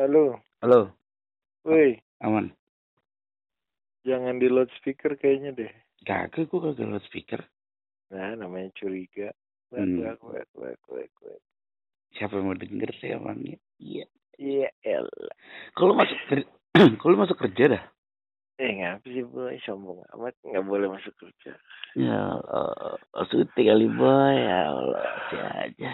Halo, Halo, woi, aman. jangan di loudspeaker kayaknya deh. Kagak, gue kagak loudspeaker. Nah, namanya curiga. Wek, Hmm. wek, wek, wek, wek, wek. Siapa yang mau denger sih orangnya? Iya. Iya, elah. Kalau masuk kalau masuk kerja dah. Eh, ngapa sih, boy? Sombong amat. Nggak boleh masuk kerja. Ya, uh, suti kali boy. Ya Allah, aja.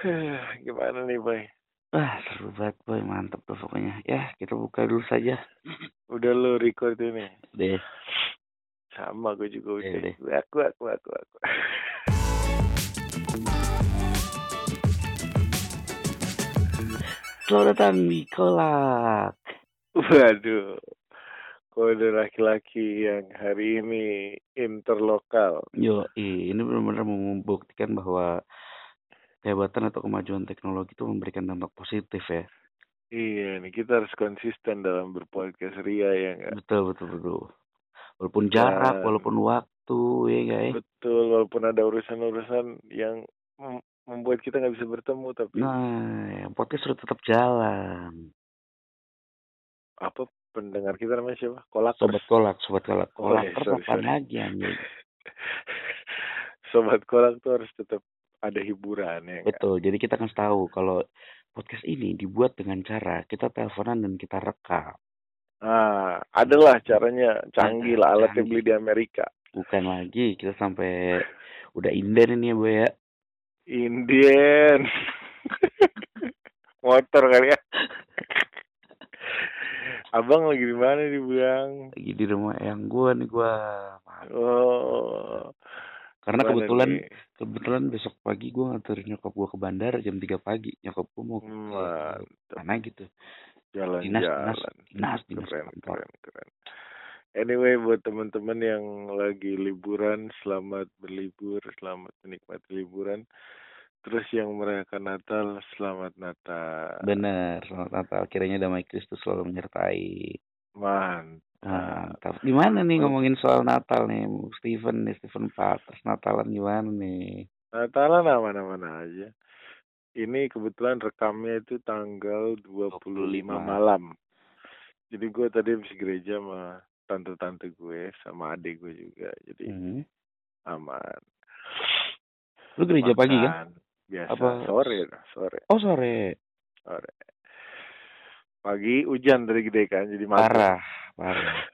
Gimana nih, boy? Wah, seru banget boy, mantep tuh pokoknya. Ya, kita buka dulu saja. Udah lo record ini? Deh, Sama, gue juga udah. deh. Wek, wek, wek, wek. wek. selamat datang di kolak. Waduh. Kode laki-laki yang hari ini interlokal. Yo, ini benar-benar membuktikan bahwa kehebatan atau kemajuan teknologi itu memberikan dampak positif ya. Iya, nih kita harus konsisten dalam berpodcast Ria ya nggak? Betul, betul, betul. Walaupun jarak, Dan- walaupun waktu, ya guys. Betul, walaupun ada urusan-urusan yang mem- membuat kita nggak bisa bertemu, tapi Nah, ya, podcast harus tetap jalan. apa pendengar kita namanya siapa? Kolak. Sobat kolak, sobat kolak. Oh, Kolak iya, terus sorry, sorry. lagi anjing? Sobat kolak tuh harus tetap ada hiburan ya. Betul, jadi kita akan tahu kalau podcast ini dibuat dengan cara kita teleponan dan kita rekam. Nah, adalah caranya canggih lah alatnya Canggih. beli di Amerika. Bukan lagi kita sampai udah inden ini ya, Boy ya. Indian. Motor kali ya. Abang lagi di mana nih, Bang? Lagi di rumah yang gua nih gua. Oh. Karena gimana kebetulan nih? kebetulan besok pagi gua nganterin nyokap gua ke bandara jam 3 pagi. Nyokap gua mau ke Hmm, mana gitu. Jalan-jalan. Dinas, dinas, dinas keren, kantor. keren, keren. Anyway, buat teman-teman yang lagi liburan, selamat berlibur, selamat menikmati liburan. Terus yang merayakan Natal, selamat Natal. Bener, selamat Natal. Kiranya damai Kristus selalu menyertai. Mantap. Mantap. Gimana nih ngomongin soal Natal nih, Steven nih, Steven Paters. Natalan gimana nih? Natalan aman-aman aja. Ini kebetulan rekamnya itu tanggal 25 25. malam. Jadi gue tadi habis gereja sama tante-tante gue, sama adik gue juga. Jadi Hmm. aman. Lu gereja pagi kan? Makan. Biasa Apa- sore, sore, Oh sore. sore. Pagi hujan dari gede kan, jadi mabuk. Parah, parah.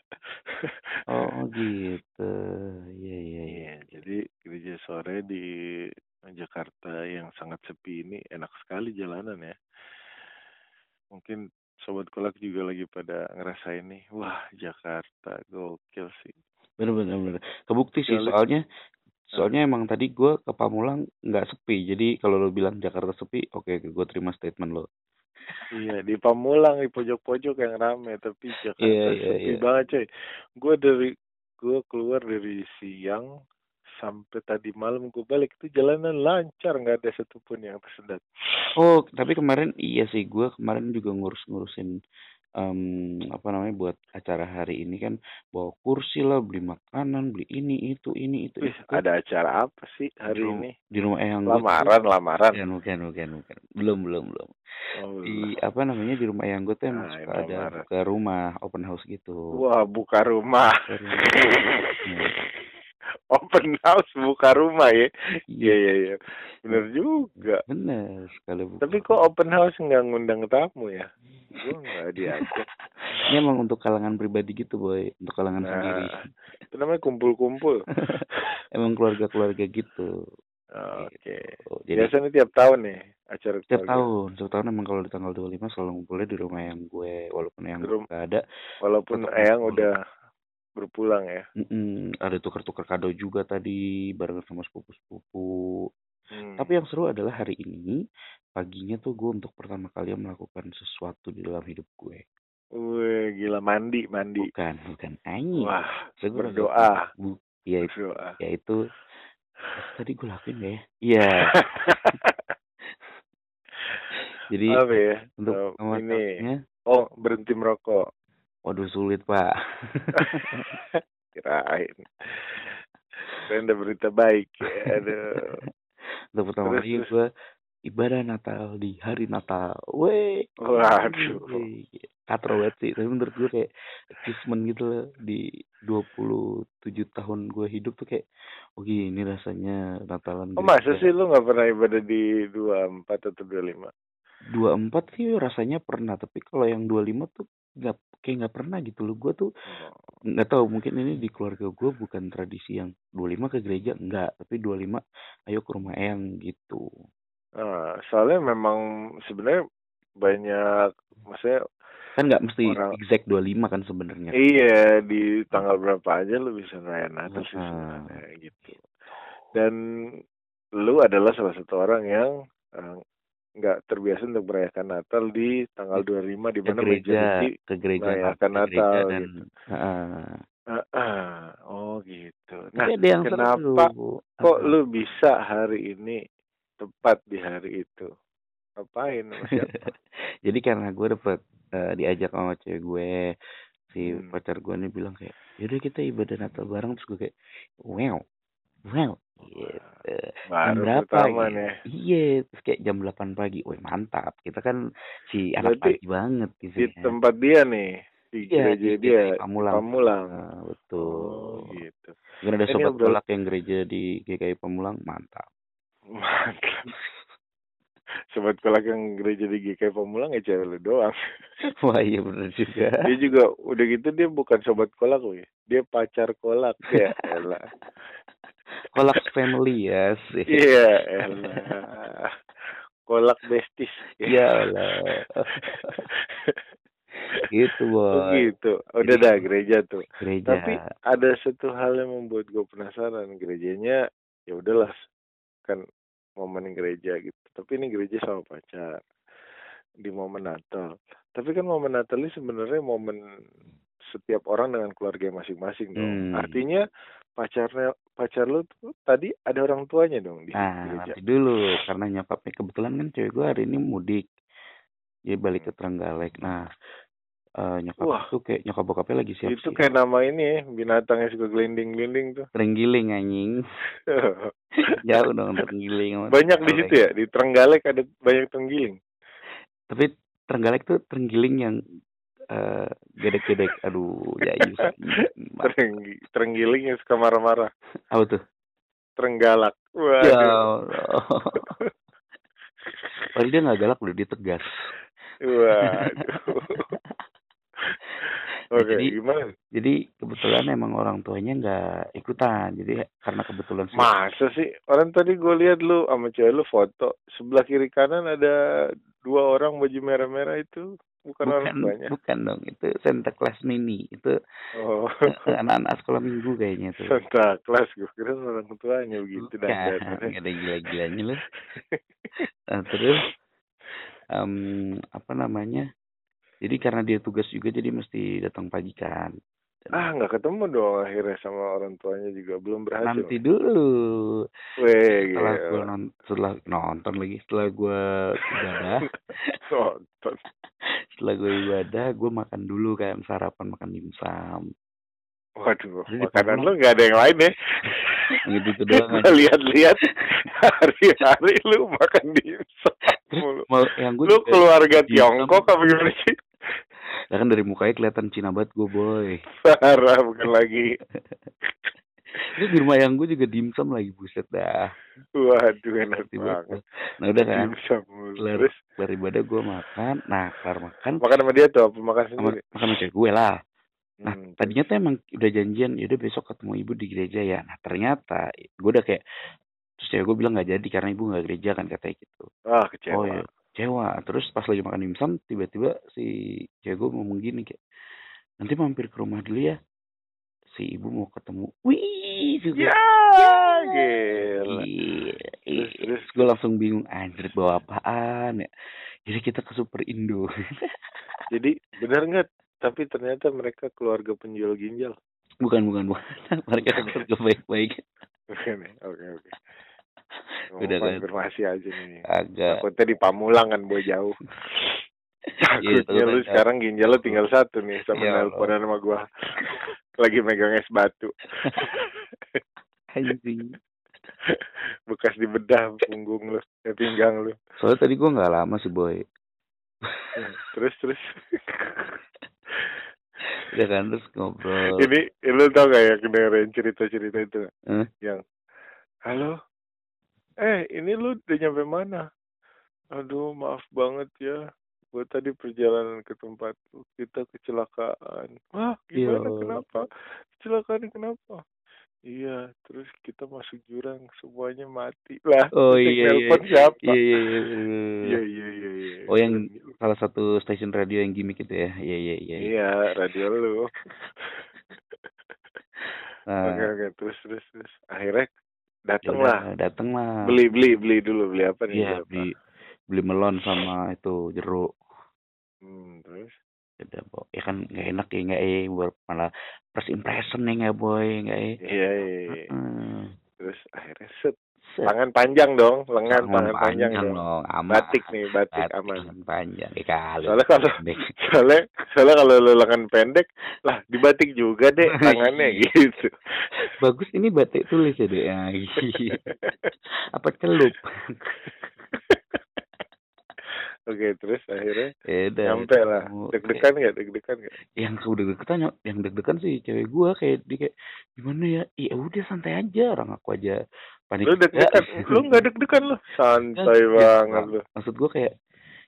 Oh gitu. Iya iya iya. Iya, jadi gereja sore di Jakarta yang sangat sepi ini enak sekali jalanan ya. Mungkin sobat kolak juga lagi pada ngerasain nih, wah Jakarta gokil sih. Bener bener bener. Kebukti sih Kali- soalnya soalnya emang tadi gua ke Pamulang nggak sepi. Jadi kalau lo bilang Jakarta sepi, oke gue terima statement lo. Iya di Pamulang di pojok-pojok yang rame, tapi Jakarta Iya, iya, sepi iya. banget coy. Gue dari gue keluar dari siang sampai tadi malam gue balik itu jalanan lancar nggak ada satupun yang tersendat. Oh, tapi kemarin iya sih gua kemarin juga ngurus-ngurusin em, apa namanya buat acara hari ini kan bawa kursi lah, beli makanan, beli ini itu ini itu Wih, itu. ada acara apa sih hari Di ini? Di rumah eyang tuh- Lamaran, lamaran. Bukan, bukan, bukan, bukan. Belum, belum, belum. Oh, Di apa namanya di rumah eyang gue tuh emang Ah, suka ada marah. buka rumah open house gitu. Wah, buka rumah. Buka rumah. Ya, Open house buka rumah ya. Iya, Iya, iya. Bener juga. bener sekali buka. Tapi kok open house nggak ngundang tamu ya? Gue nggak diajak. Ini emang untuk kalangan pribadi gitu, boy, untuk kalangan sendiri. Nah, itu namanya kumpul-kumpul. emang keluarga-keluarga gitu. Oke. Oh, Jadi Biasanya tiap tahun nih acara setiap keluarga. tahun, setiap tahun emang kalau di tanggal 25 selalu ngumpulnya di rumah yang gue, walaupun yang rum- gak ada, Walaupun Eyang kumpul. udah berpulang ya. mm-mm, ada tuker-tuker kado juga tadi barengan sama sepupu-sepupu. Hmm. Tapi yang seru adalah hari ini paginya tuh gue untuk pertama kali melakukan sesuatu di dalam hidup gue. Wih, gila mandi, mandi. Bukan, bukan anjing. Wah, gua berdoa. Bu, ya, itu- berdoa. ya itu tadi gue lakuin gak ya? Iya. Jadi Apa ya? untuk pertama ini. Oh, berhenti merokok. Waduh sulit pak. Kirain. Kirain ada berita baik. Aduh. untuk pertama kali gue ibadah Natal di hari Natal. Weh. Waduh. Katro banget sih. Tapi menurut gue kayak achievement gitu loh. Di 27 tahun gue hidup tuh kayak, oh gini rasanya Natalan. Oh masa sih lu gak pernah ibadah di 24 atau 25? 24 sih rasanya pernah. Tapi kalau yang 25 tuh nggak kayak nggak pernah gitu loh gue tuh Oh. nggak tahu mungkin ini di keluarga gue bukan tradisi yang 25 ke gereja enggak tapi 25 ayo ke rumah eyang gitu Nah, soalnya memang sebenarnya banyak, maksudnya kan nggak mesti Orang- exact 25 kan sebenarnya iya di tanggal berapa aja lu bisa ngerayain Natal sih sebenarnya gitu. Dan lu adalah salah satu orang yang eh, nggak terbiasa untuk merayakan Natal di tanggal 25 di mana gereja ke gereja merayakan ke gereja Natal dan gitu. Heeh. Ah, ah. oh gitu. Nah, ada yang kenapa seru kok lu bisa hari ini tepat di hari itu? Ngapain jadi karena gue dapet eh, diajak sama cewek gue si Hmm. pacar gue nih bilang kayak yaudah kita ibadah Natal bareng terus gue kayak wow wow gitu jam Baru berapa pertama gitu. nih. Iya, terus kayak jam 8 pagi. Wih, mantap. Kita kan si anak Berarti pagi banget gitu Di ya. tempat dia nih, di Iya, gereja di dia, Pamulang. Pamulang. Nah, Oh, betul. gitu. Kan ada sobat kolak yang gereja di GKI Pamulang, mantap. Mantap. Sobat kolak yang gereja di GKI Pamulang ya cewek lu doang. Wah, iya bener juga. Dia juga udah gitu dia bukan sobat kolak loh ya. Dia pacar kolak ya. Kolak family ya sih. Iya, elah. Kolak bestis. Ya Allah. Gitu, Oh boy. gitu. Udah Jadi- dah gereja tuh. Gereja. Tapi ada satu hal yang membuat gue penasaran. Gerejanya ya udahlah kan momen gereja gitu. Tapi ini gereja sama pacar di momen Natal. Tapi kan momen Natal ini sebenarnya momen setiap orang dengan keluarga masing-masing dong. Hmm. Artinya pacarnya pacar lu tuh tadi ada orang tuanya dong di Nah, gereja. nanti dulu karena nyokapnya kebetulan kan cewek gue hari ini mudik. Dia balik ke Trenggalek. Nah, eh nyokap Wah. tuh kayak nyokap bokapnya lagi siap Itu kayak nama ini ya, binatang yang suka gelinding-gelinding tuh. terenggiling anjing. Jauh dong terenggiling. banyak di situ ya, di Trenggalek ada banyak tenggiling. Tapi Trenggalek tuh terenggiling yang eh gedek-gedek. Aduh, anjing. Terenggi, terenggiling yang suka marah-marah. Apa tuh? Trenggalak. Ya Waduh. Allah. Padahal dia nggak galak loh, dia tegas. Waduh. Nah, Oke, jadi- gimana? Jadi kebetulan emang orang tuanya nggak ikutan. Jadi karena kebetulan sih. Masa sih? Orang tadi gue lihat lu sama cewek lu foto. Sebelah kiri kanan ada dua orang baju merah-merah itu. Bukan, orang bukan, bukan dong. Itu Santa Claus Mini. Itu Oh, anak-anak sekolah minggu kayaknya tuh. Santa Claus. Gue kira orang tuanya begitu. Bukan, dandanannya. nggak ada gila-gilanya lu. Nah, terus em, apa namanya? Jadi karena dia tugas juga jadi mesti datang pagi kan. Ah, nggak ketemu dong akhirnya sama orang tuanya juga. Belum berhasil. nanti dulu Weh, setelah gue non setelah nonton lagi setelah gue ibadah Nonton. setelah gue ibadah gue makan dulu kayak sarapan makan dimsum Waduh, Jadi makanan lu nggak ada yang lain ya? gitu itu doang Gue lihat-lihat hari-hari lu makan dimsum terus mulu. mau yang gue Lu keluarga. Tiongkok apa gimana sih? Ya kan dari mukanya kelihatan Cina banget gue boy Parah, bukan lagi. terus di rumah yang gue juga dimsum lagi buset dah Waduh, enak Tiba- banget. nah udah kan Dimsum. Terus kelar ibadah gue makan nah kelar makan makan sama dia tuh, apa makan sama sendiri? makan sama cewek gue lah Nah, Hmm, tadinya tuh emang udah janjian, yaudah besok ketemu ibu di gereja ya. Nah, ternyata gue udah kayak, terus cewek gue bilang nggak jadi karena ibu nggak gereja kan katanya gitu. Ah, Oh kecewa. ya, kecewa. Terus pas lagi makan dimsum, tiba-tiba si cewek gue ngomong gini kayak, nanti mampir ke rumah dulu ya. Si ibu mau ketemu. Wih, juga. Ya, gila. Iya, Terus, terus. gue langsung bingung anjir bawa apaan ya. Jadi kita ke Super Indo. Jadi benar nggak? Tapi ternyata mereka keluarga penjual ginjal. bukan, bukan, bukan. Mereka keluarga baik-baik. Ya? Oke, oke. Udah kan. konfirmasi aja nih. Agak. Takutnya di Pamulang kan boy jauh. Iya, Takutnya lu kan. sekarang ginjal lu tinggal satu nih sama Ya nelponan sama gua. Lagi megang es batu. Anjing. bekas dibedah punggung lu eh pinggang lu soalnya tadi gue nggak lama sih boy terus terus udah kan terus ngobrol ini lu tau gak ya kedengeran cerita-cerita itu nggak? Hah? yang halo eh ini lu udah nyampe mana? Aduh maaf banget ya. Gue tadi perjalanan ke tempat lu, kita kecelakaan. Wah gimana? Yo. kenapa? Kecelakaan kenapa? Iya terus kita masuk jurang semuanya mati. Lah oh iya iya nelpon siapa? Iya iya iya, iya iya iya iya. Oh, yang- salah satu stasiun radio yang gimmick itu ya? Iya iya iya. Iya radio lu. Nah, oke oke. Terus terus terus. Akhirnya ya datang udah, lah. dateng lah. Beli beli beli dulu beli apa nih iya beli beli melon sama itu jeruk. Hmm, terus? Udah boy ya kan nggak enak ya nggak eh buat malah first impression nih nggak boy nggak eh. Iya iya, iya. Terus akhirnya Set. Tangan panjang dong lengan Tangan tangan panjang, dong. dong aman batik nih batik Batik, aman. tangan panjang kali soalnya kalau soalnya soalnya kalau lu lengan pendek lah dibatik juga deh tangannya Iya. gitu. Bagus ini batik tulis ya deh Ya, apa celup? Oke terus akhirnya? Ya udah. Nyampe lah. Deg-degan nggak? Deg-degan nggak? Yang udah deg-degan yang deg-degan sih cewek gua kayak dia kayak gimana ya? Iya udah santai aja. Orang aku aja panik. Lu deg-degan lu nggak deg-degan lu. Santai Iya, banget lu. maksud gua kayak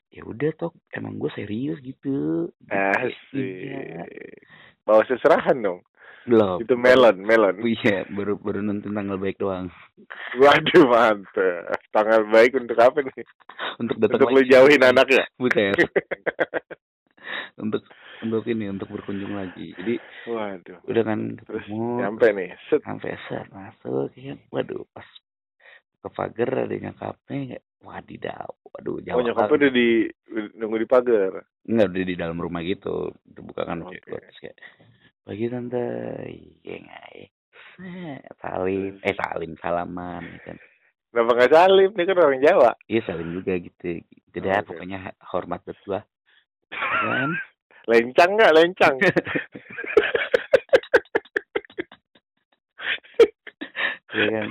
ya udah tok. Emang gua serius gitu. Iya. asik bawa seserahan dong. Belum. Itu melon melon. Oh iya baru baru nonton tanggal baik doang. Waduh mantep. Tanggal baik untuk apa nih? Untuk datang untuk lu jauhin anaknya? Bukan untuk untuk ini untuk berkunjung lagi. Jadi waduh. udah kan terus ketemu nyampe nih set. sampai set masuk ya. Waduh pas ke pagar ada nyokapnya kayak wadidaw waduh oh jauh nyokapnya udah di nunggu di pagar? Enggak udah di dalam rumah gitu. Dibuka kan Oke. terus kayak pagi tante. Iya nggak ya. Set, salim. Eh salim salaman ya kan. Kenapa nggak salim? Dia kan orang Jawa. Iya salim juga gitu. Gitu deh Oke. pokoknya hormat buat gua kan lencang nggak lencang ya kan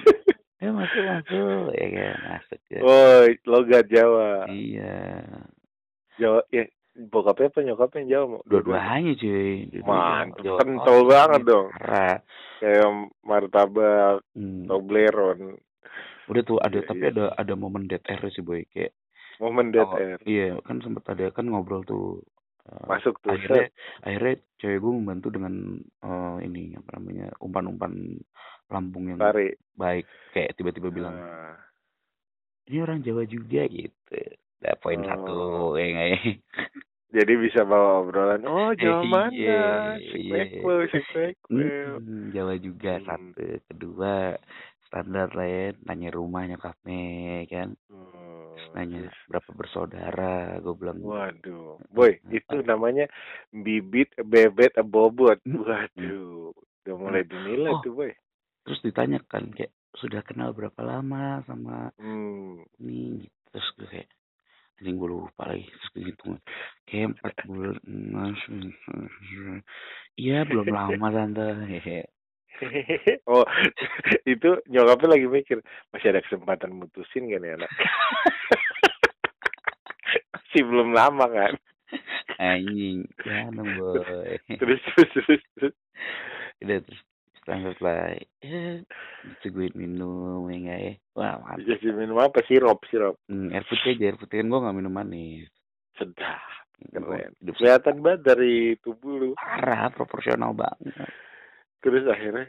ya masuk masuk ya kan masuk ya. Woi, logat Jawa. iya Jawa ya bokapnya apa nyokapnya yang Jawa mau? dua-duanya cuy Dua-duanya Mantap, Jawa. kental banget dong. parah Kayak martabak, hmm. Toblerone, udah tuh ada Iya, tapi iya. ada ada momen dead air sih boy kayak momen dead air. iya kan sempat ada kan ngobrol tuh eh, Masuk tuh. akhirnya set. akhirnya cewek gue membantu dengan eh, ini apa namanya umpan-umpan lambung yang Tarik. baik kayak tiba-tiba bilang Nah, ini orang Jawa juga gitu Nah, poin Oh. satu ya nggak ya jadi bisa bawa obrolan. Oh, Jawa Iya, mana? iya. Sikmekwe, sikmekwe. Hmm, Jawa juga Hmm. satu kedua standar lah ya nanya rumah nyokapnya kan Oh, nanya berapa bersaudara gue bilang Waduh, boy, Nah, itu namanya bibit, bebet, bobot. Hmm. Waduh, udah mulai dinilai Oh. tuh, boy. terus ditanya kan kayak sudah kenal berapa lama sama Hmm. ini gitu. terus gue kayak anjing gue lupa lagi terus gue hitung kayak empat bulan iya belum lama tante Hehe. oh, itu nyokapnya lagi mikir masih ada kesempatan mutusin kan ya anak. masih belum lama kan. anjing ya dong boy Terus terus terus. terus. udah terus standar lah ya minum ya nggak ya wah mantap Jadi minum apa? Sirup, sirup. hmm, air putih aja air putih kan gue nggak minum manis Sedap. Keren. Kelihatan banget dari tubuh lu. parah proporsional banget Terus akhirnya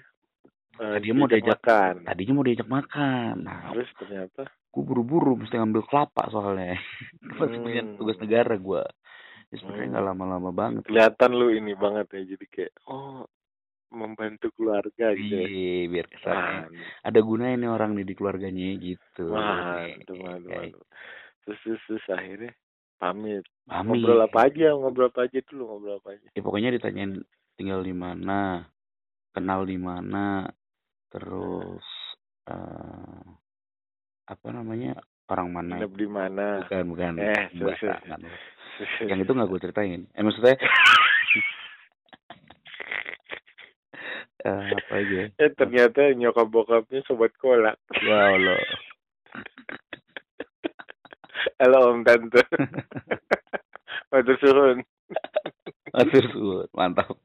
Tadinya mau diajak- makan. tadinya mau diajak makan nah Terus ternyata gue buru-buru mesti ngambil kelapa soalnya punya Hmm. tugas negara gue jadi sebenarnya Hmm. nggak lama-lama banget kelihatan lu ini banget ya. Jadi kayak oh membantu keluarga gitu ya. iya biar kesannya ada gunanya nih orang nih di keluarganya gitu Eh, mantap, eh, mantap. Terus, terus, terus akhirnya pamit. pamit. Ngobrol apa aja, ngobrol apa aja dulu, ngobrol apa aja. ya pokoknya ditanyain tinggal di mana kenal di mana terus eh apa namanya orang mana Nginep di mana? bukan bukan Eh, Enggak, terus, terus. jangan. yang itu nggak gue ceritain eh maksudnya Ah, apa aja Eh ternyata nyokap bokapnya sobat kolak. ya Allah Halo Om Tante. Matur suhun. Atur suhun, mantap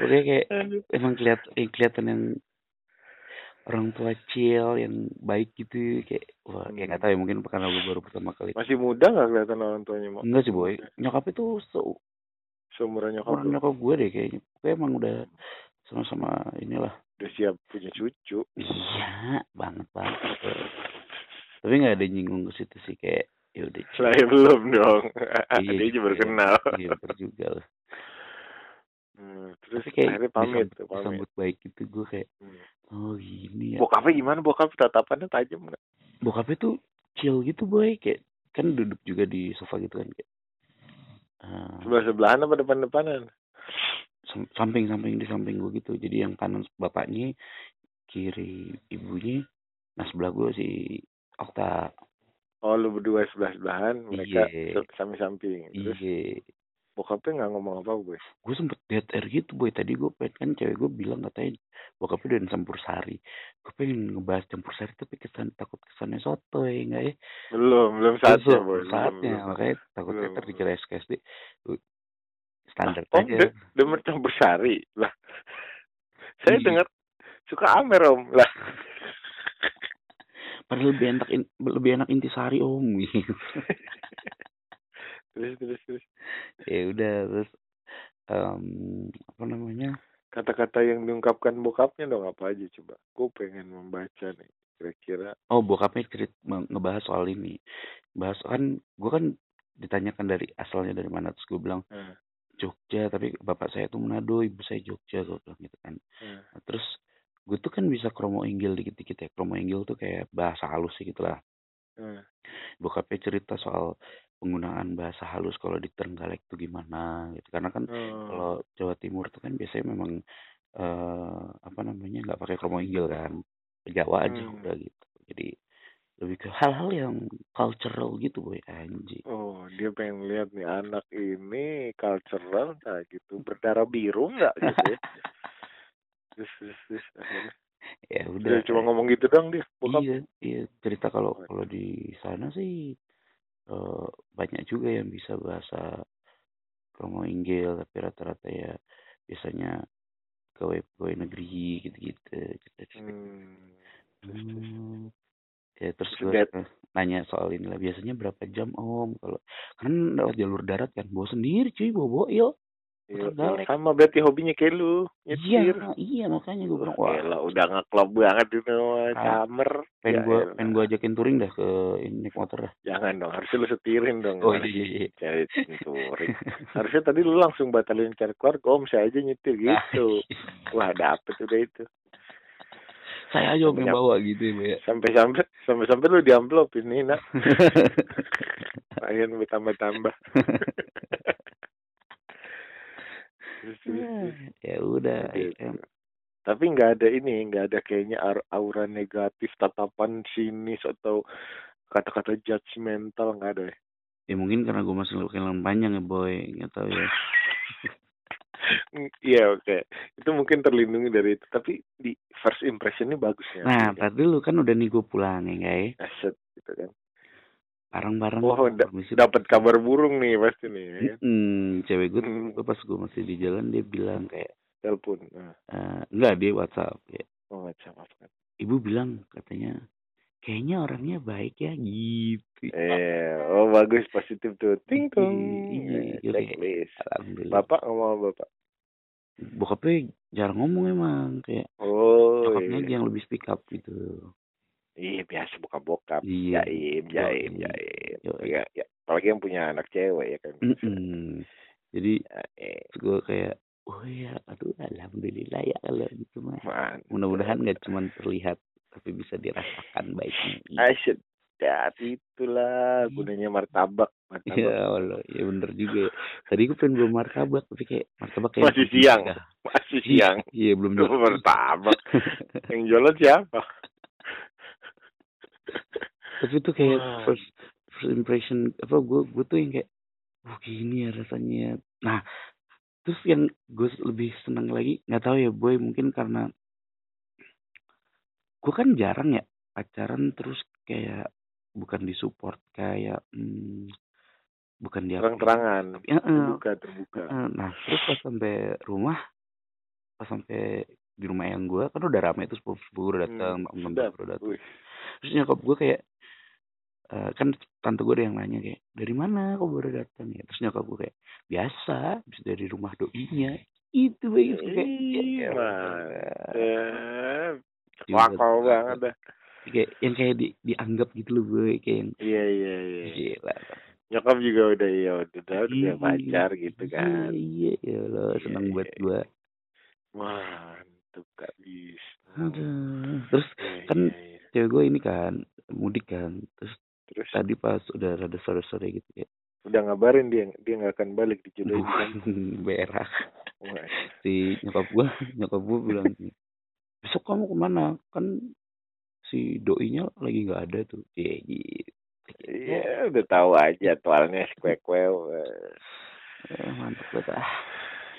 Pokoknya kayak emang keliat, eh, kelihatan yang orang tua chill yang baik gitu kayak wah kayak Hmm. nggak tahu ya mungkin karena gue baru pertama kali Masih muda nggak kelihatan orang tuanya mau? enggak sih boy nyokap itu se Seumuran nyokap orang nyokap gue deh kayaknya pokoknya emang udah sama-sama inilah Udah siap punya cucu. iya banget banget tapi nggak ada nyinggung ke situ sih kayak ya udah. Saya belum dong. Iya Dia juga baru ya. kenal. iya juga lah Hmm, terus kayak akhirnya pamit disambut, tuh pamit. disambut baik gitu gue kayak Hmm. oh gini ya Bokapnya gimana? Bokap tatapannya tajam nggak? bokapnya tuh chill gitu boy kayak kan duduk juga di sofa gitu kan kayak eh, Sebelah sebelahan apa depan depanan? sam- samping samping di samping gue gitu jadi yang kanan bapaknya kiri ibunya nah sebelah gue si Okta Oh lu berdua sebelah sebelahan, mereka Iya. samping samping. Terus iya bokapnya nggak ngomong apa gue. gue sempet dead air gitu boy tadi gue pengen kan cewek gue bilang katanya bokapnya udah campur sari gue pengen ngebahas campur sari tapi kesan takut kesannya soto ya enggak ya Belum, belum saatnya Belum, boy. Saatnya belum. makanya takutnya Belum. ntar dikira SKSD standar Om aja de- demen campur sari lah. Saya Iya. dengar suka amer om lah. padahal lebih enak in- lebih enak intisari om gitu. Terus terus terus. ya udah terus em, apa namanya Kata-kata yang diungkapkan bokapnya dong apa aja coba. Gue pengen membaca nih. Kira-kira. oh bokapnya cerit nge- ngebahas soal ini bahas kan gue kan ditanyakan dari asalnya dari mana terus gue bilang Hmm. Jogja tapi bapak saya tuh Manado ibu saya Jogja gue bilang gitu kan Hmm. Nah, terus gue tuh kan bisa kromo inggil dikit-dikit ya kromo inggil tuh kayak bahasa halus sih gitu lah Hmm. bokapnya cerita soal penggunaan bahasa halus kalau di Trenggalek tuh gimana gitu. Karena kan Hmm. kalau Jawa Timur tuh kan biasanya memang eh apa namanya nggak pakai kromo inggil kan. Jawa aja Hmm. udah gitu. Jadi lebih ke hal-hal yang cultural gitu boy. Anjing. Oh, dia pengen lihat nih anak ini cultural nggak gitu, berdarah biru nggak gitu ya. terus, terus, terus, ya udah. Dia cuma ngomong gitu dong dia, bokap. iya iya. Cerita kalau kalau di sana sih eh banyak juga yang bisa bahasa kromo inggil tapi rata-rata ya biasanya pegawai pegawai negeri gitu-gitu cerita-cerita Hmm. Terus, terus. Hmm. Ya terus gue nanya soal inilah biasanya berapa jam om kalau kan lewat jalur darat kan bawa sendiri cuy bawa boil Iya, Trenggalek. sama berarti hobinya kayak lu, iya iya makanya gue bilang Wah, elah, udah ngeklub banget itu Ah, camer. pengen Ya gue elah. pengen gue ajakin touring dah ke ini motor dah Jangan dong, harusnya lu setirin dong. oh iya iya iya Cari touring. harusnya tadi lu langsung batalin cari keluar, om saya aja nyetir Ah, gitu. Wah, dapet udah itu. saya aja om yang bawa gitu ya Bu, ya Sampai-sampai, sampai-sampai lu diamplop ini, nak. Pengen bertambah-tambah. Terus. ya udah ya, Tapi nggak ada ini, nggak ada kayaknya aura negatif, tatapan sinis atau kata-kata judgmental nggak ada ya. ya mungkin karena gue masih kehilangan panjang ya boy nggak tahu ya Mm, Iya oke, itu mungkin terlindungi dari itu. Tapi di first impressionnya bagus ya. nah tadi lu kan udah nih gue pulang ya ya Aset gitu kan. Bareng-bareng Oh, da- permisi. Dapat kabar burung nih pasti nih. Ya kan? Hmm, cewek gue, Hmm. gue pas gue masih di jalan dia bilang kayak Telepon. Nah, eh enggak dia WhatsApp ya. oh apa kan? Ibu bilang katanya kayaknya orangnya baik ya gitu. Eh, oh bagus positif tuh. Ting tong. Iya, iya, Eh, iya. Checklist. Alhamdulillah. Bapak ngomong bapak. Bokapnya jarang ngomong emang kayak Oh, nyokapnya iya. yang lebih speak up gitu. Iya biasa bokap-bokap. Iya. Jaim, jaim, Yoi. jaim. Ya, ya. Apalagi yang punya anak cewek ya kan. Mm-mm. Jadi Ya, eh, gue kayak oh ya aduh alhamdulillah ya kalau gitu mah. Mudah-mudahan nggak cuma terlihat tapi bisa dirasakan baiknya. Asyik. Ya, itulah gunanya martabak. Martabak. Ya Allah, ya bener juga. ya. Tadi gue pengen bawa martabak, tapi kayak martabak kayak Masih siang. Masih siang. Iya belum jual. martabak. yang jualan siapa? Tapi itu kayak Wah. first first impression apa gue gue tuh yang kayak oh gini ya rasanya. Nah terus yang gue lebih seneng lagi nggak tahu ya boy mungkin karena gue kan jarang ya pacaran terus kayak bukan disupport kayak hmm, bukan dia terang-terangan Ya, terbuka terbuka nah terus pas sampai rumah pas sampai di rumah yang gue kan udah rame itu sepupu sepupu udah datang Hmm, sedap. udah datang terus nyokap gue kayak eh, kan tante gue ada yang nanya kayak dari mana kok baru datang ya terus nyokap gue kayak biasa bisa dari rumah doinya itu gue kayak ya. Juga Wakau tuh. banget dah. kayak yang kayak di, dianggap gitu loh gue kayak yang Iya iya iya. gila Nyokap juga udah ya udah udah udah Iya, pacar gitu kan. iya iya lo Iya, seneng buat iya. gue Mantep Kak Wisnu. aduh. Terus Iya, kan iya, iya. cewek gue ini kan mudik kan terus Terus? tadi pas udah rada sore-sore gitu ya. Udah ngabarin dia dia nggak akan balik dijodohin kan. berak. Wah, si nyokap gue nyokap gue bilang gini, besok kamu ke mana? Kan si doinya lagi nggak ada tuh. Iya gitu. Iya, udah tahu aja jadwalnya kue kue. Eh, mantap banget ah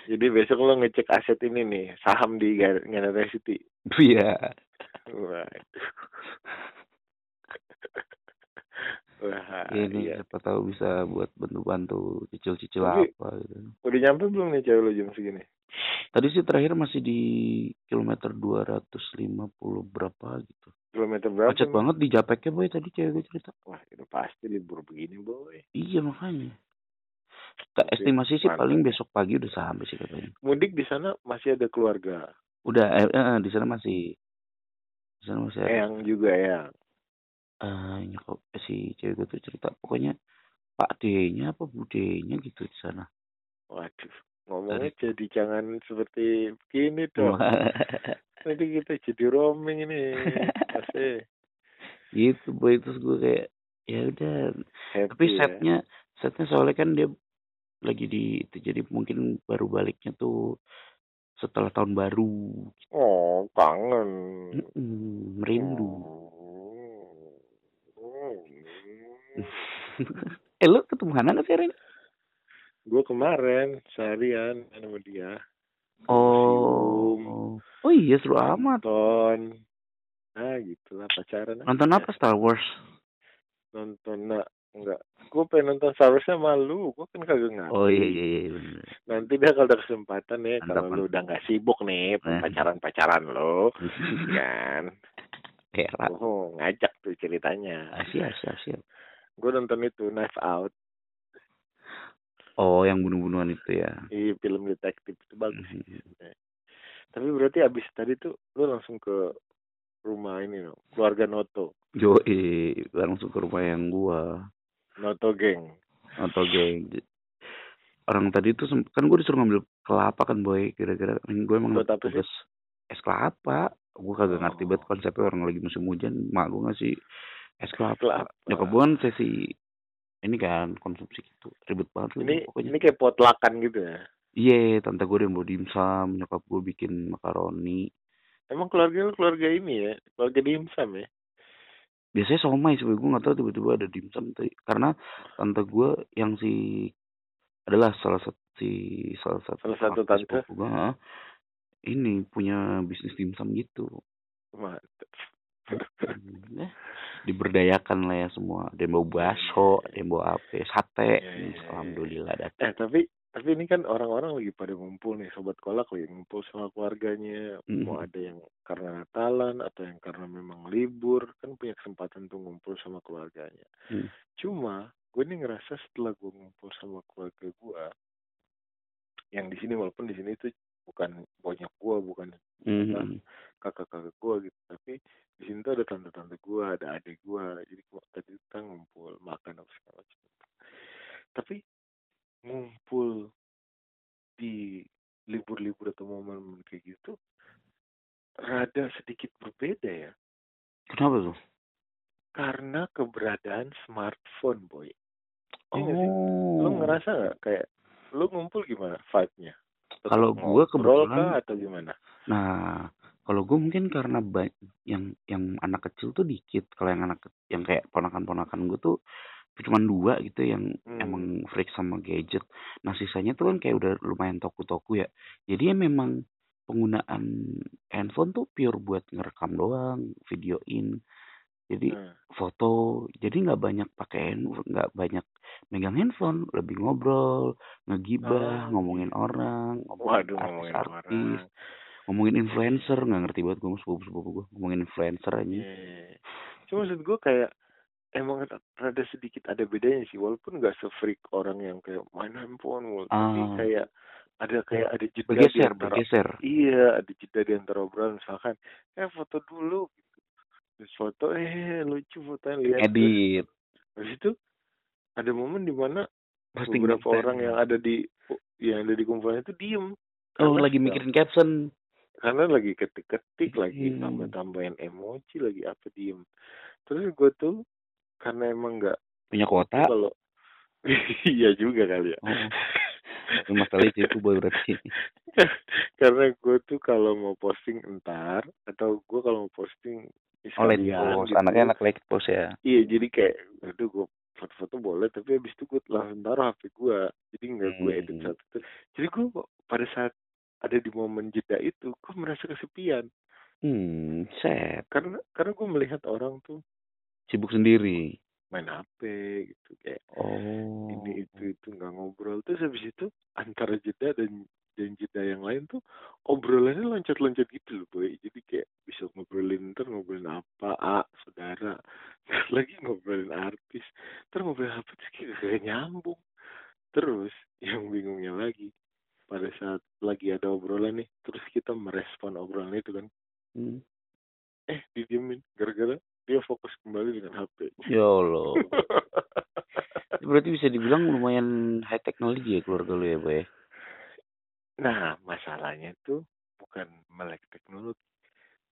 Jadi besok lo ngecek aset ini nih, saham di Ganara City. iya Wah. Wah, ini iya. siapa tahu bisa buat bantu-bantu cicil-cicil apa gitu Udah nyampe belum nih cewek lo jam segini? tadi sih terakhir masih di kilometer 250 berapa gitu Kilometer berapa? macet banget di Japeknya boy tadi cewek gue cerita Wah, itu pasti libur begini, boy. iya makanya estimasi sih mantap. paling besok pagi udah sampai sih katanya Mudik di sana masih ada keluarga. udah eh, eh, di sana masih di sana masih ada Eyang juga ya. eh nyokap si cewek gue tuh cerita pokoknya Pak D-nya apa Bu D-nya gitu di sana. Waduh, ngomongnya jadi jangan seperti begini dong. Nanti kita jadi roaming ini. Pasti gitu boy terus gue kayak ya udah happy tapi ya. setnya setnya soalnya kan dia lagi di itu jadi mungkin baru baliknya tuh setelah tahun baru Oh, kangen. Mm-mm, merindu eh lu ketemu Hana nggak sih hari ini? Gue kemarin seharian sama dia. Museum, oh oh iya seru amat nonton. Nah, gitulah pacaran. nonton aja. apa Star Wars Nonton nah, enggak. Gue pengen nonton Star Wars sama lu. Gue kan kagak ngerti. oh iya iya iya bener Nanti deh kalau ada kesempatan ya, kalau lu udah nggak sibuk nih Eh. pacaran-pacaran lo, kan? Era Oh, ngajak tuh ceritanya. Asia Asia Asia Gue nonton itu Knife Out, oh yang bunuh-bunuhan itu ya di film detektif itu bagus sih. Mhm. Tapi berarti abis tadi tuh lu langsung ke rumah ini no, keluarga Noto, Yo, langsung ke rumah yang gua Noto geng. atau geng. Orang tadi tuh kan gue disuruh ngambil kelapa kan boy, kira-kira gue emang Buat apa sih? tugas es kelapa. Gue kagak ngerti Oh. banget konsepnya orang lagi musim hujan, mak gue ngasih es kelapa. Kelapa. Nyokap gue kan sesi ini kan konsumsi gitu, ribet banget Ini pokoknya. ini kayak potlakan gitu ya. Iya, tante gue yang bawa dimsum, nyokap gue bikin makaroni. Emang keluarga lu keluarga ini ya, keluarga dimsum ya. Biasanya somai sih, gue nggak tahu tiba-tiba ada dimsum tadi. Karena tante gue yang si adalah salah satu si salah satu Salah satu tante? gue, ini punya bisnis dimsum gitu. Hmm, eh, diberdayakan lah ya semua. Ada yang bawa baso, ada yang bawa apa, sate. Iya, iya, iya. Alhamdulillah datang. Eh tapi tapi ini kan orang-orang lagi pada ngumpul nih sobat kolak lagi ngumpul sama keluarganya Mhm. mau ada yang karena Natalan atau yang karena memang libur kan punya kesempatan tuh ngumpul sama keluarganya Hmm. cuma gue nih ngerasa setelah gue ngumpul sama keluarga gue yang di sini walaupun di sini tuh bukan banyak gue bukan Mhm. kakak-kakak gue gitu tapi di sini tuh ada tante-tante gue ada adik gue jadi gua- tadi kita ngumpul makan apa segala macam tapi ngumpul di libur-libur atau momen-momen kayak gitu rada sedikit berbeda ya Kenapa tuh? karena keberadaan smartphone boy Iya Oh. sih? lu ngerasa nggak kayak lu ngumpul gimana vibe-nya Kalau gua ngobrol kebetulan- kah atau gimana Nah, kalau gue mungkin karena yang yang anak kecil tuh dikit. Kalau yang anak yang kayak ponakan-ponakan gue tuh cuman dua gitu yang Hmm. emang freak sama gadget. Nah sisanya tuh kan kayak udah lumayan toku-toku ya. Jadi ya memang penggunaan handphone tuh pure buat ngerekam doang, videoin. Jadi Nah, foto. Jadi nggak banyak pakai nggak banyak megang handphone, lebih ngobrol, ngegibah, Oh, ngomongin gitu. orang, ngomongin Waduh, ngomongin artis-artis, orang. ngomongin influencer, nggak ngerti banget gue sepupu-sepupu gue ngomongin influencer aja. Iya. Cuma maksud gue kayak emang rada sedikit ada bedanya sih walaupun nggak se-freak orang yang kayak main handphone mulu, tapi Ah. kayak ada kayak ada jeda di Bergeser, antara bergeser. iya ada jeda di antara obrolan misalkan eh foto dulu gitu. terus foto eh lucu fotonya lihat Edit. Habis itu ada momen di mana Posting beberapa orang yang ada di yang ada di kumpulan itu diem Oh, Karena lagi sedang- mikirin caption. karena lagi ketik-ketik lagi Hmm. tambah-tambahin emoji lagi apa diem terus gue tuh karena emang nggak Punya kuota. kalau iya juga kali ya Oh. Masalah itu boy berarti. karena gue tuh kalau mau posting entar atau gue kalau mau posting Oh, light sekalian post. gitu, Anaknya anak light post ya. iya jadi kayak aduh gue foto-foto boleh tapi habis itu gue langsung taruh HP gue jadi nggak gue edit Hmm. satu jadi gue pada saat ada di momen jeda itu gue merasa kesepian Hmm, set. karena karena gue melihat orang tuh Sibuk sendiri. Main HP gitu kayak Oh. ini itu itu nggak ngobrol terus habis itu antara jeda dan dan jeda yang lain tuh obrolannya loncat-loncat gitu loh boy jadi kayak bisa ngobrolin ntar ngobrolin apa a saudara terus lagi ngobrolin artis terus ngobrolin apa terus kayak gak nyambung terus yang bingungnya lagi pada saat lagi ada obrolan nih terus kita merespon obrolan itu kan Hmm. eh didiemin gara-gara dia fokus kembali dengan HP Ya Allah. Itu Berarti bisa dibilang lumayan high technology ya keluarga lu ya, Boy? Nah, masalahnya tuh bukan melek teknologi,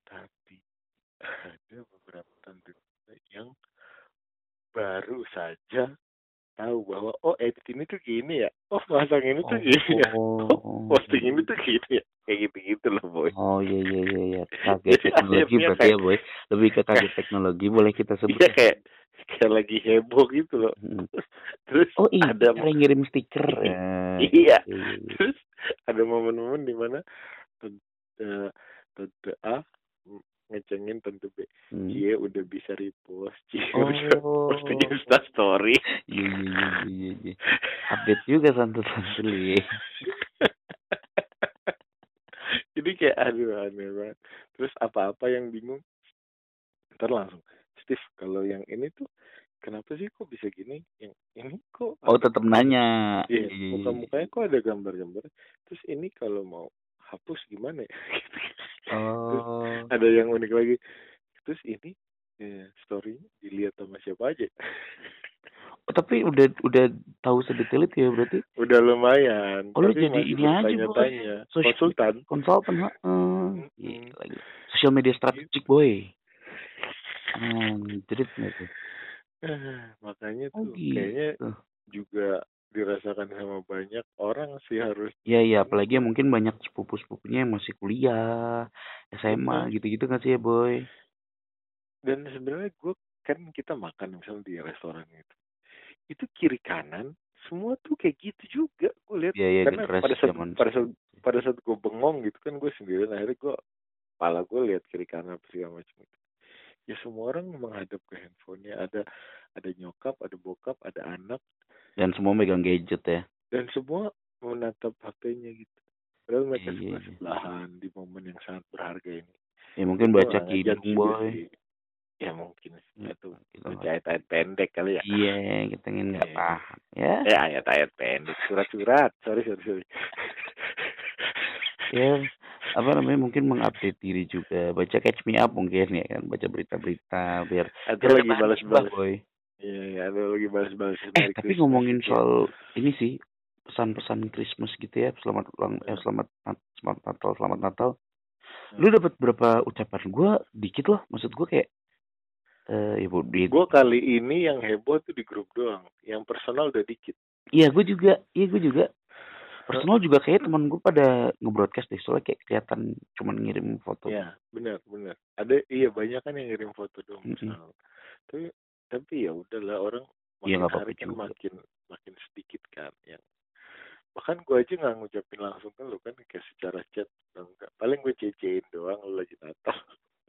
tapi ada beberapa tante yang baru saja tahu bahwa oh edit ini tuh gini ya, oh pasang ini tuh gini ya, oh posting ini tuh gini ya, kayak gitu-gitu loh boy. Oh iya iya iya iya. Kaget Jadi teknologi akhirnya berarti ya, kayak- Boy. Lebih ke kaget teknologi boleh kita sebut. Iya kayak kayak lagi heboh gitu loh. Hmm. Terus Oh iya, ada cara ngirim stiker. Ya. iya, Iya, iya, iya. terus ada momen-momen di mana tante, tante A ngecengin tante B. Hmm. Cie udah bisa repost, Cie Oh. udah posting Insta story. Iya iya iya iya iya. Update juga santu-santu lu ya. Kayak aduh aneh banget. Terus apa-apa yang bingung, ntar langsung, Steve kalau yang ini tuh kenapa sih kok bisa gini? Yang ini kok Oh tetap nanya. Iya, Iya, iya, iya. muka-mukanya kok ada gambar-gambar. Terus ini kalau mau hapus gimana ya? Terus Oh. ada yang unik lagi. Terus ini eh, story dilihat sama siapa aja? Oh, tapi udah udah tahu sedetail itu ya berarti Udah lumayan. Oh, lu jadi ini aja, Boy. Sosial- Konsultan. konsultan. Mm-mm. Gila, gila. Sosial media strategik boy. Hmm, jadi tuh. Eh, makanya Oh tuh kayaknya gitu. juga dirasakan sama banyak orang sih harus Iya iya, apalagi yang mungkin banyak sepupu-sepupunya yang masih kuliah, SMA gitu-gitu kan sih ya boy. dan sebenarnya gue kan kita makan misalnya di restoran gitu itu kiri kanan semua tuh kayak gitu juga gue lihat Iya iya karena pada saat zaman. pada saat pada saat gue bengong gitu kan gue sendirian akhirnya gue kepala gue lihat kiri kanan apa segala macam itu ya semua orang menghadap ke handphonenya ada ada nyokap ada bokap ada anak Dan semua megang gadget ya. dan semua menatap HP-nya gitu padahal mereka Iya, sebelah iya. sebelahan di momen yang sangat berharga ini Ya mungkin baca kidung boy. Ya mungkin Ya, itu nggak- ayat-ayat pendek kali ya. Iya, kita ingin nggak Iya. paham ya. eh ayat-ayat pendek. Surat-surat sorry sorry sorry. Ya, apa namanya mungkin mengupdate diri juga, baca catch me up mungkin ya kan, baca berita-berita biar biar lagi balas-balas. boy. iya iya ada lagi balas-balas. Eh tapi Christmas ngomongin gitu ya. soal ini sih pesan-pesan Christmas gitu ya. Selamat ulang eh, selamat selamat Natal selamat Natal. Lu dapat berapa ucapan gua? Dikit loh maksud gua kayak eh ibu di gue kali ini yang heboh tuh di grup doang. Yang personal udah dikit. Iya gua juga. Iya gua juga. Personal juga kayak teman gua pada nge-broadcast deh. Soalnya kayak kelihatan cuman ngirim foto. Ya benar benar. Ada iya banyak kan yang ngirim foto doang Mm-mm. personal. Tapi tapi ya udahlah orang Iya, makin apa-apa hari kan juga. makin makin sedikit kan yang bahkan gue aja nggak ngucapin langsung ke lu kan kayak secara chat enggak. Paling gue cecein doang lu lagi Natal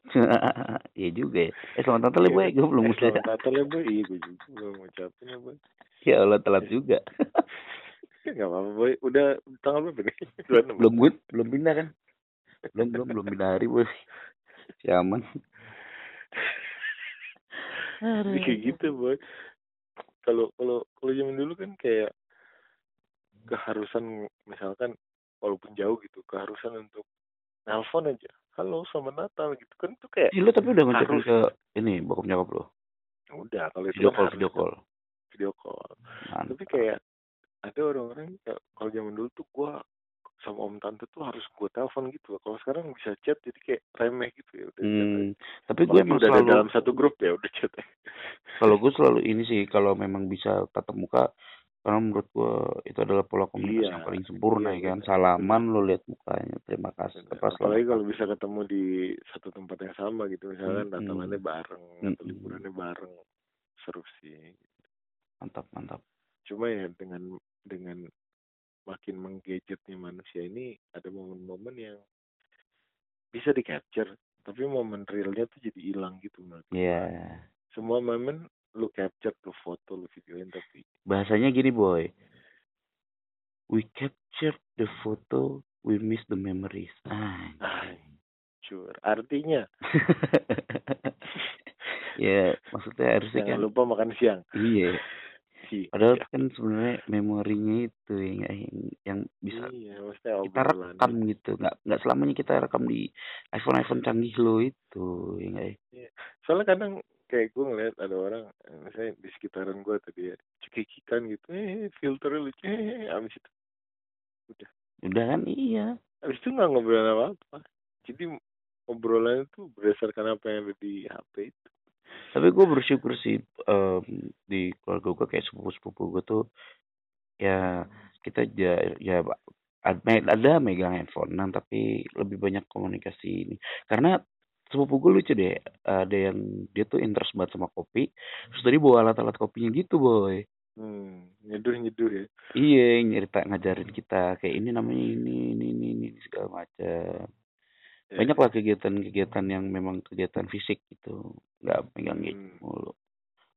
Iya juga ya. Eh selamat Natal ya, boy. Gue belum eh, selamat Natal ya boy iya gue juga belum ngucapin ya boy Ya Allah telat juga. nggak apa-apa boy udah tanggal berapa nih belum gue belum pindah kan. Belum belum belum pindah hari boy. Si aman. Jadi kayak gitu boy kalau kalau kalau zaman dulu kan kayak keharusan misalkan walaupun jauh gitu keharusan untuk nelpon aja halo selamat Natal gitu kan tuh kayak Eh, lu tapi udah Harus. ke ini bokap nyokap lu. udah kalau itu Video kan call, harus video call. video call Mantap. tapi kayak ada orang-orang kayak kalau zaman dulu tuh gua sama om tante tuh harus gua telepon gitu loh. kalau sekarang bisa chat jadi kayak remeh gitu ya udah. Hmm, tapi gue emang udah ada selalu dalam satu grup ya udah chat kalau gue selalu ini sih kalau memang bisa tatap muka karena menurut gue itu adalah pola komunikasi Iya. yang paling sempurna Iya, ya kan benar. salaman lo lihat mukanya terima kasih Benar. apa apalagi kalau bisa ketemu di satu tempat yang sama gitu misalkan Mm-mm. Natalannya bareng atau Mm-mm. liburannya bareng seru sih mantap mantap cuma ya dengan dengan makin menggadgetnya manusia ini ada momen-momen yang bisa di capture tapi momen realnya tuh jadi hilang gitu menurut gua. ya semua momen lu capture tuh foto lu videoin tapi bahasanya gini boy. We capture the photo we miss the memories. Ah Hancur. artinya? Ya maksudnya harusnya jangan kan lupa makan siang. Iya. Iya. padahal kan sebenarnya memorinya itu yang yang, yang bisa iya kita rekam gitu. nggak nggak selamanya kita rekam di iPhone iPhone canggih lo itu ya ya? soalnya kadang kayak gue ngeliat ada orang misalnya di sekitaran gue tadi ya cekikikan gitu. Eh filternya lucu eh abis itu. Udah. Kan? Iya. Abis itu nggak ngobrol apa apa jadi obrolannya tuh berdasarkan apa yang ada di HP itu. Tapi gue bersyukur sih em, di keluarga gue kayak sepupu sepupu gue tuh ya kita ya ya ada, ada megang handphone tapi lebih banyak komunikasi ini. Karena sepupu gue lucu deh ada yang dia tuh interest banget sama kopi terus tadi bawa alat-alat kopinya gitu boy. Hmm nyeduh nyeduh ya. Iya nyerita ngajarin kita kayak ini namanya ini ini ini, ini segala macam. Ya. banyak lah kegiatan-kegiatan yang memang kegiatan fisik gitu nggak megang gadget Hmm. mulu.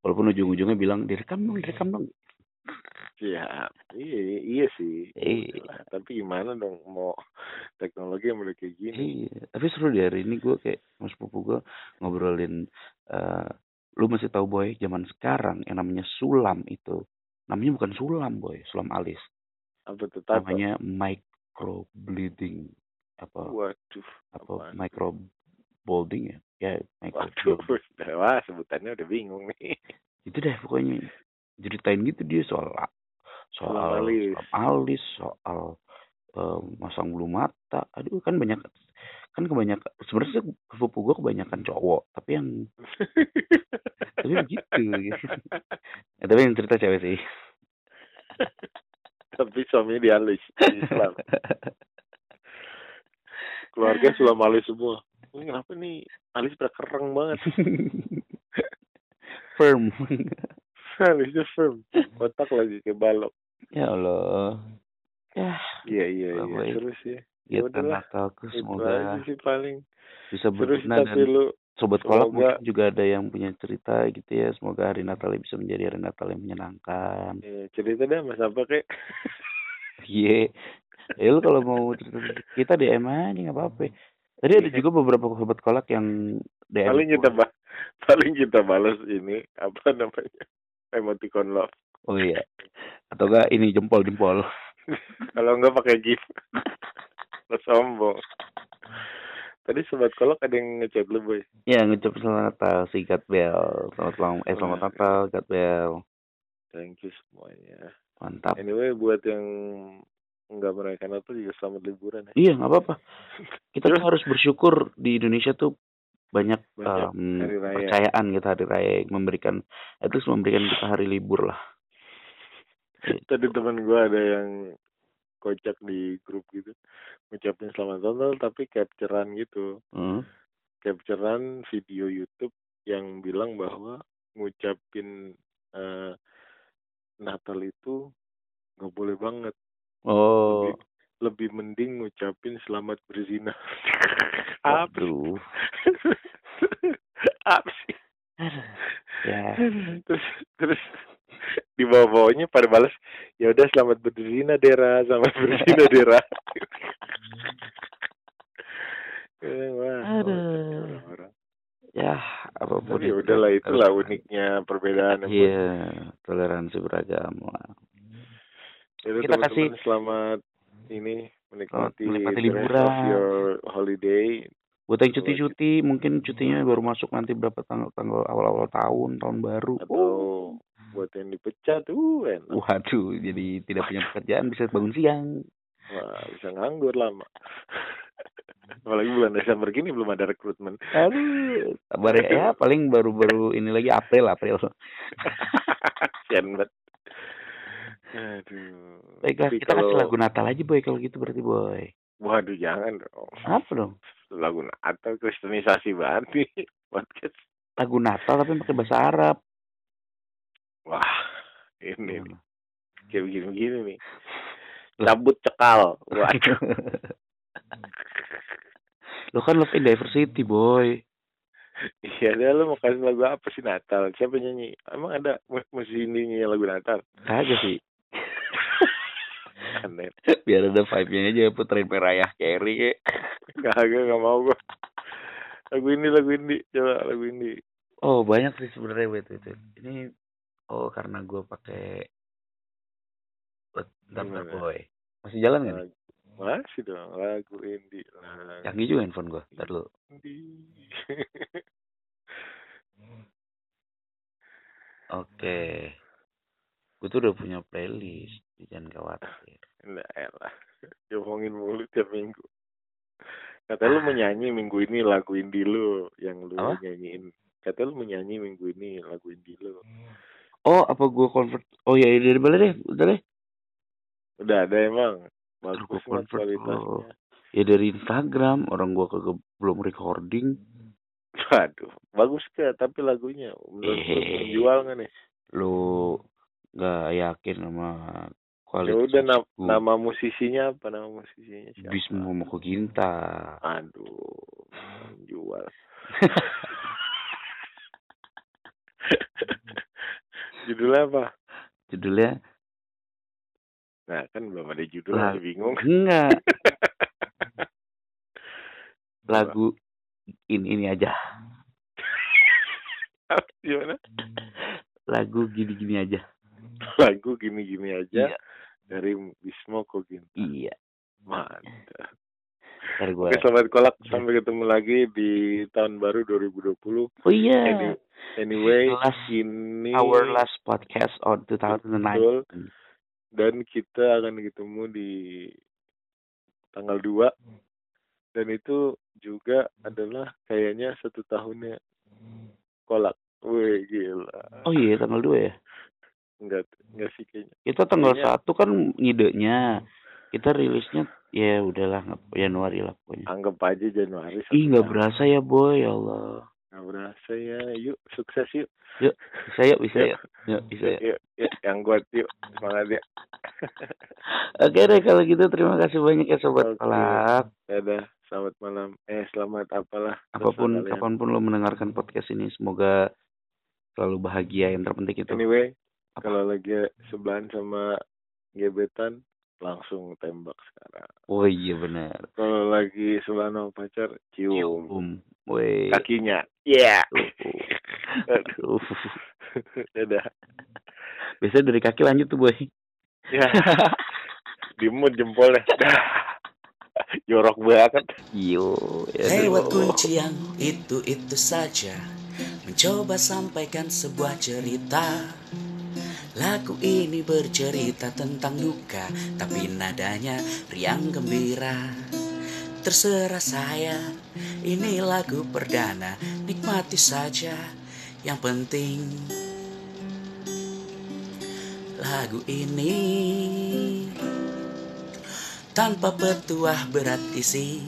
Walaupun ujung-ujungnya bilang direkam dong direkam dong ya iya iya sih. Iya. Lah. tapi gimana dong mau teknologi yang udah kayak gini? Iya tapi seru di hari ini gue kayak mas sepupu gue ngobrolin eh lu masih tahu boy zaman sekarang yang namanya sulam itu. Namanya bukan sulam boy sulam alis. Apa tuh namanya micro bleeding apa? Waduh apa tuh? micro balding ya? Ya micro waduh wah sebutannya udah bingung nih. Itu deh pokoknya ceritain gitu dia soal soal alis. sulam alis soal eh, masang bulu mata. Aduh kan banyak kan kebanyakan sebenarnya sepupu gue kebanyakan cowok tapi yang tapi begitu. Ya, tapi yang cerita cewek sih. Tapi suaminya dialis di Islam. Keluarga sulam alis semua. Ini kenapa nih? Alis pada kereng banget. Firm alisnya firm kotak lagi kayak balok ya Allah ya iya iya iya sih ya. Natalku itu aja semoga sih paling bisa berguna tapi dan lu sobat kolak semoga- mungkin juga ada yang punya cerita gitu ya. Semoga hari Natal bisa menjadi hari Natal yang menyenangkan. Eh, cerita deh mas apa kayak Iya. Ya lu kalau mau cerita kita DM aja nggak apa-apa. Tadi ada Iya. juga beberapa sobat kolak yang DM. paling kita ba- paling kita balas ini apa namanya emoticon love Oh iya. Atau enggak ini jempol-jempol. kalau enggak pakai gif lo sombong tadi sobat kolok ada yang ngechat lu boy Ya ngucap selamat Natal si God Bell. Selamat malam eh selamat. Natal God Bell. thank you semuanya Mantap. anyway buat yang nggak merayakan Natal juga selamat liburan ya Iya nggak apa-apa. Kita tuh harus bersyukur di Indonesia tuh banyak, Banyak raya. percayaan gitu hari raya memberikan itu memberikan kita hari libur lah. tadi teman gua ada yang kocak di grup gitu ngucapin selamat Natal tapi capturean gitu Hmm. capturean video YouTube yang bilang bahwa ngucapin eh, Natal itu nggak boleh banget. Oh, Lebih, lebih mending ngucapin selamat berzina. Waduh. Apa sih? Aduh. Ya, terus terus di bawah bawahnya pada balas ya udah selamat berzina Dera selamat berzina Dera Eh, Wah, Aduh. orang-orang. ya apa pun Tapi ya itu udahlah itulah uniknya perbedaan. Iya, toleransi beragama. Jadi Kita teman-teman kasih- selamat ini menikmati, menikmati the rest liburan. holiday. Buat yang cuti-cuti, mungkin cutinya baru masuk nanti berapa tanggal-tanggal awal-awal tahun, tahun baru. Atau buat yang dipecat tuh enak. Waduh, jadi tidak punya pekerjaan bisa bangun siang. Wah, bisa nganggur lama. Apalagi bulan Desember gini belum ada rekrutmen. Aduh, sabar ya, ya paling baru-baru ini lagi April, April. Kasian banget. Aduh. Baiklah, Tapi kita kasih kalau- lagu Natal aja boy kalau gitu berarti boy. Waduh, jangan dong. Apa dong? Lagu Natal kristenisasi banget nih. Podcast. Lagu Natal tapi pakai bahasa Arab. Wah, ini nih. Hmm. Kayak begini-begini nih. Cabut cekal. Waduh. Lo kan love and diversity boy. Iya, dia lu mau kasih lagu apa sih Natal? Siapa nyanyi? Emang ada mu- musisi ini nyanyi lagu Natal? Kagak sih. Biar ada vibe-nya aja puterin Perayah Carry kayak. Kagak, gak mau gua. Lagu ini, lagu ini. Coba lagu ini. Oh banyak sih sebenarnya wait, wait. Ini oh karena gue pakai bentar, boy. Masih jalan? Lagu- Masih dong, lagu indie. Lagu Canggih juga handphone gue. Ntar indie. Oke. Gue tuh udah punya playlist. Jangan khawatir. Nah, elah. Diomongin mulu tiap minggu. Kata lu menyanyi minggu ini lagu indie lu yang lu Apa? nyanyiin. Kata lu menyanyi minggu ini lagu indie lu. Oh apa gue convert? Oh ya dari boleh deh. Udah deh. Udah ada emang. Bagus convert. kualitasnya. Oh. Ya dari Instagram. Orang gue kagak belum recording. Waduh, bagus ke tapi lagunya menurut Eh. menjual nggak nih? Lu nggak yakin sama kualitas udah na- nama musisinya apa nama musisinya siapa? Bismo Moko Ginta. Aduh, menjual. Judulnya apa? Judulnya Nah, kan belum ada judul, masih bingung. enggak lagu ini ini aja. Gimana? Lagu gini-gini aja. Lagu gini-gini aja Iya. Dari Bismo Kogin. Iya. Mantap. Ntar gua. Oke, Sobat Kolak, sampai ketemu lagi di tahun baru 2020. Oh iya. Any- anyway, Last- ini Our last podcast on 2009. dan kita akan ketemu di tanggal 2 dan itu juga adalah kayaknya satu tahunnya kolak. Wih, gila. Oh iya tanggal 2 ya. Enggak, enggak sih kayaknya. Kita tanggal Kayaknya- 1 kan ngidenya. Kita rilisnya ya udahlah Januari lah pokoknya. Anggap aja Januari. satu Ih nggak tahun. berasa ya boy ya Allah. Nggak berasa ya. Yuk, sukses yuk. Bisa yuk bisa yuk. Yuk bisa yuk. Yuk, yuk, yang kuat yuk. Semangat ya. Oke deh kalau gitu terima kasih banyak ya sobat kolak. Dadah, selamat malam. Eh, selamat apalah. Apa pun kapan pun lo mendengarkan podcast ini semoga selalu bahagia yang terpenting itu. Anyway? Kalau lagi sebelahan sama gebetan, langsung tembak sekarang. Oh iya benar. Kalau lagi sebelahan sama pacar, cium, Cium. Woi. kakinya. Iya. Aduh. Dadah. Biasanya dari kaki lanjut tuh boy. Ya, dimut jempolnya. Jorok banget. Yo. ya Lewat kunci yang itu-itu saja Mencoba sampaikan sebuah cerita Lagu ini bercerita tentang duka Tapi nadanya riang gembira. Terserah saya Ini lagu perdana Nikmati saja Yang penting. Lagu ini Tanpa petuah berat isi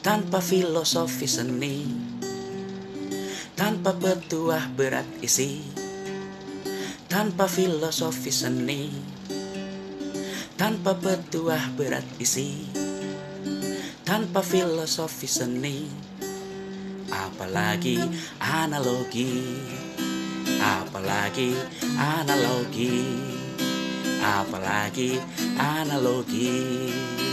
tanpa filosofi seni, tanpa petuah berat isi, tanpa filosofi seni, tanpa petuah berat isi, tanpa filosofi seni, apalagi analogi, apalagi analogi, apalagi analogi.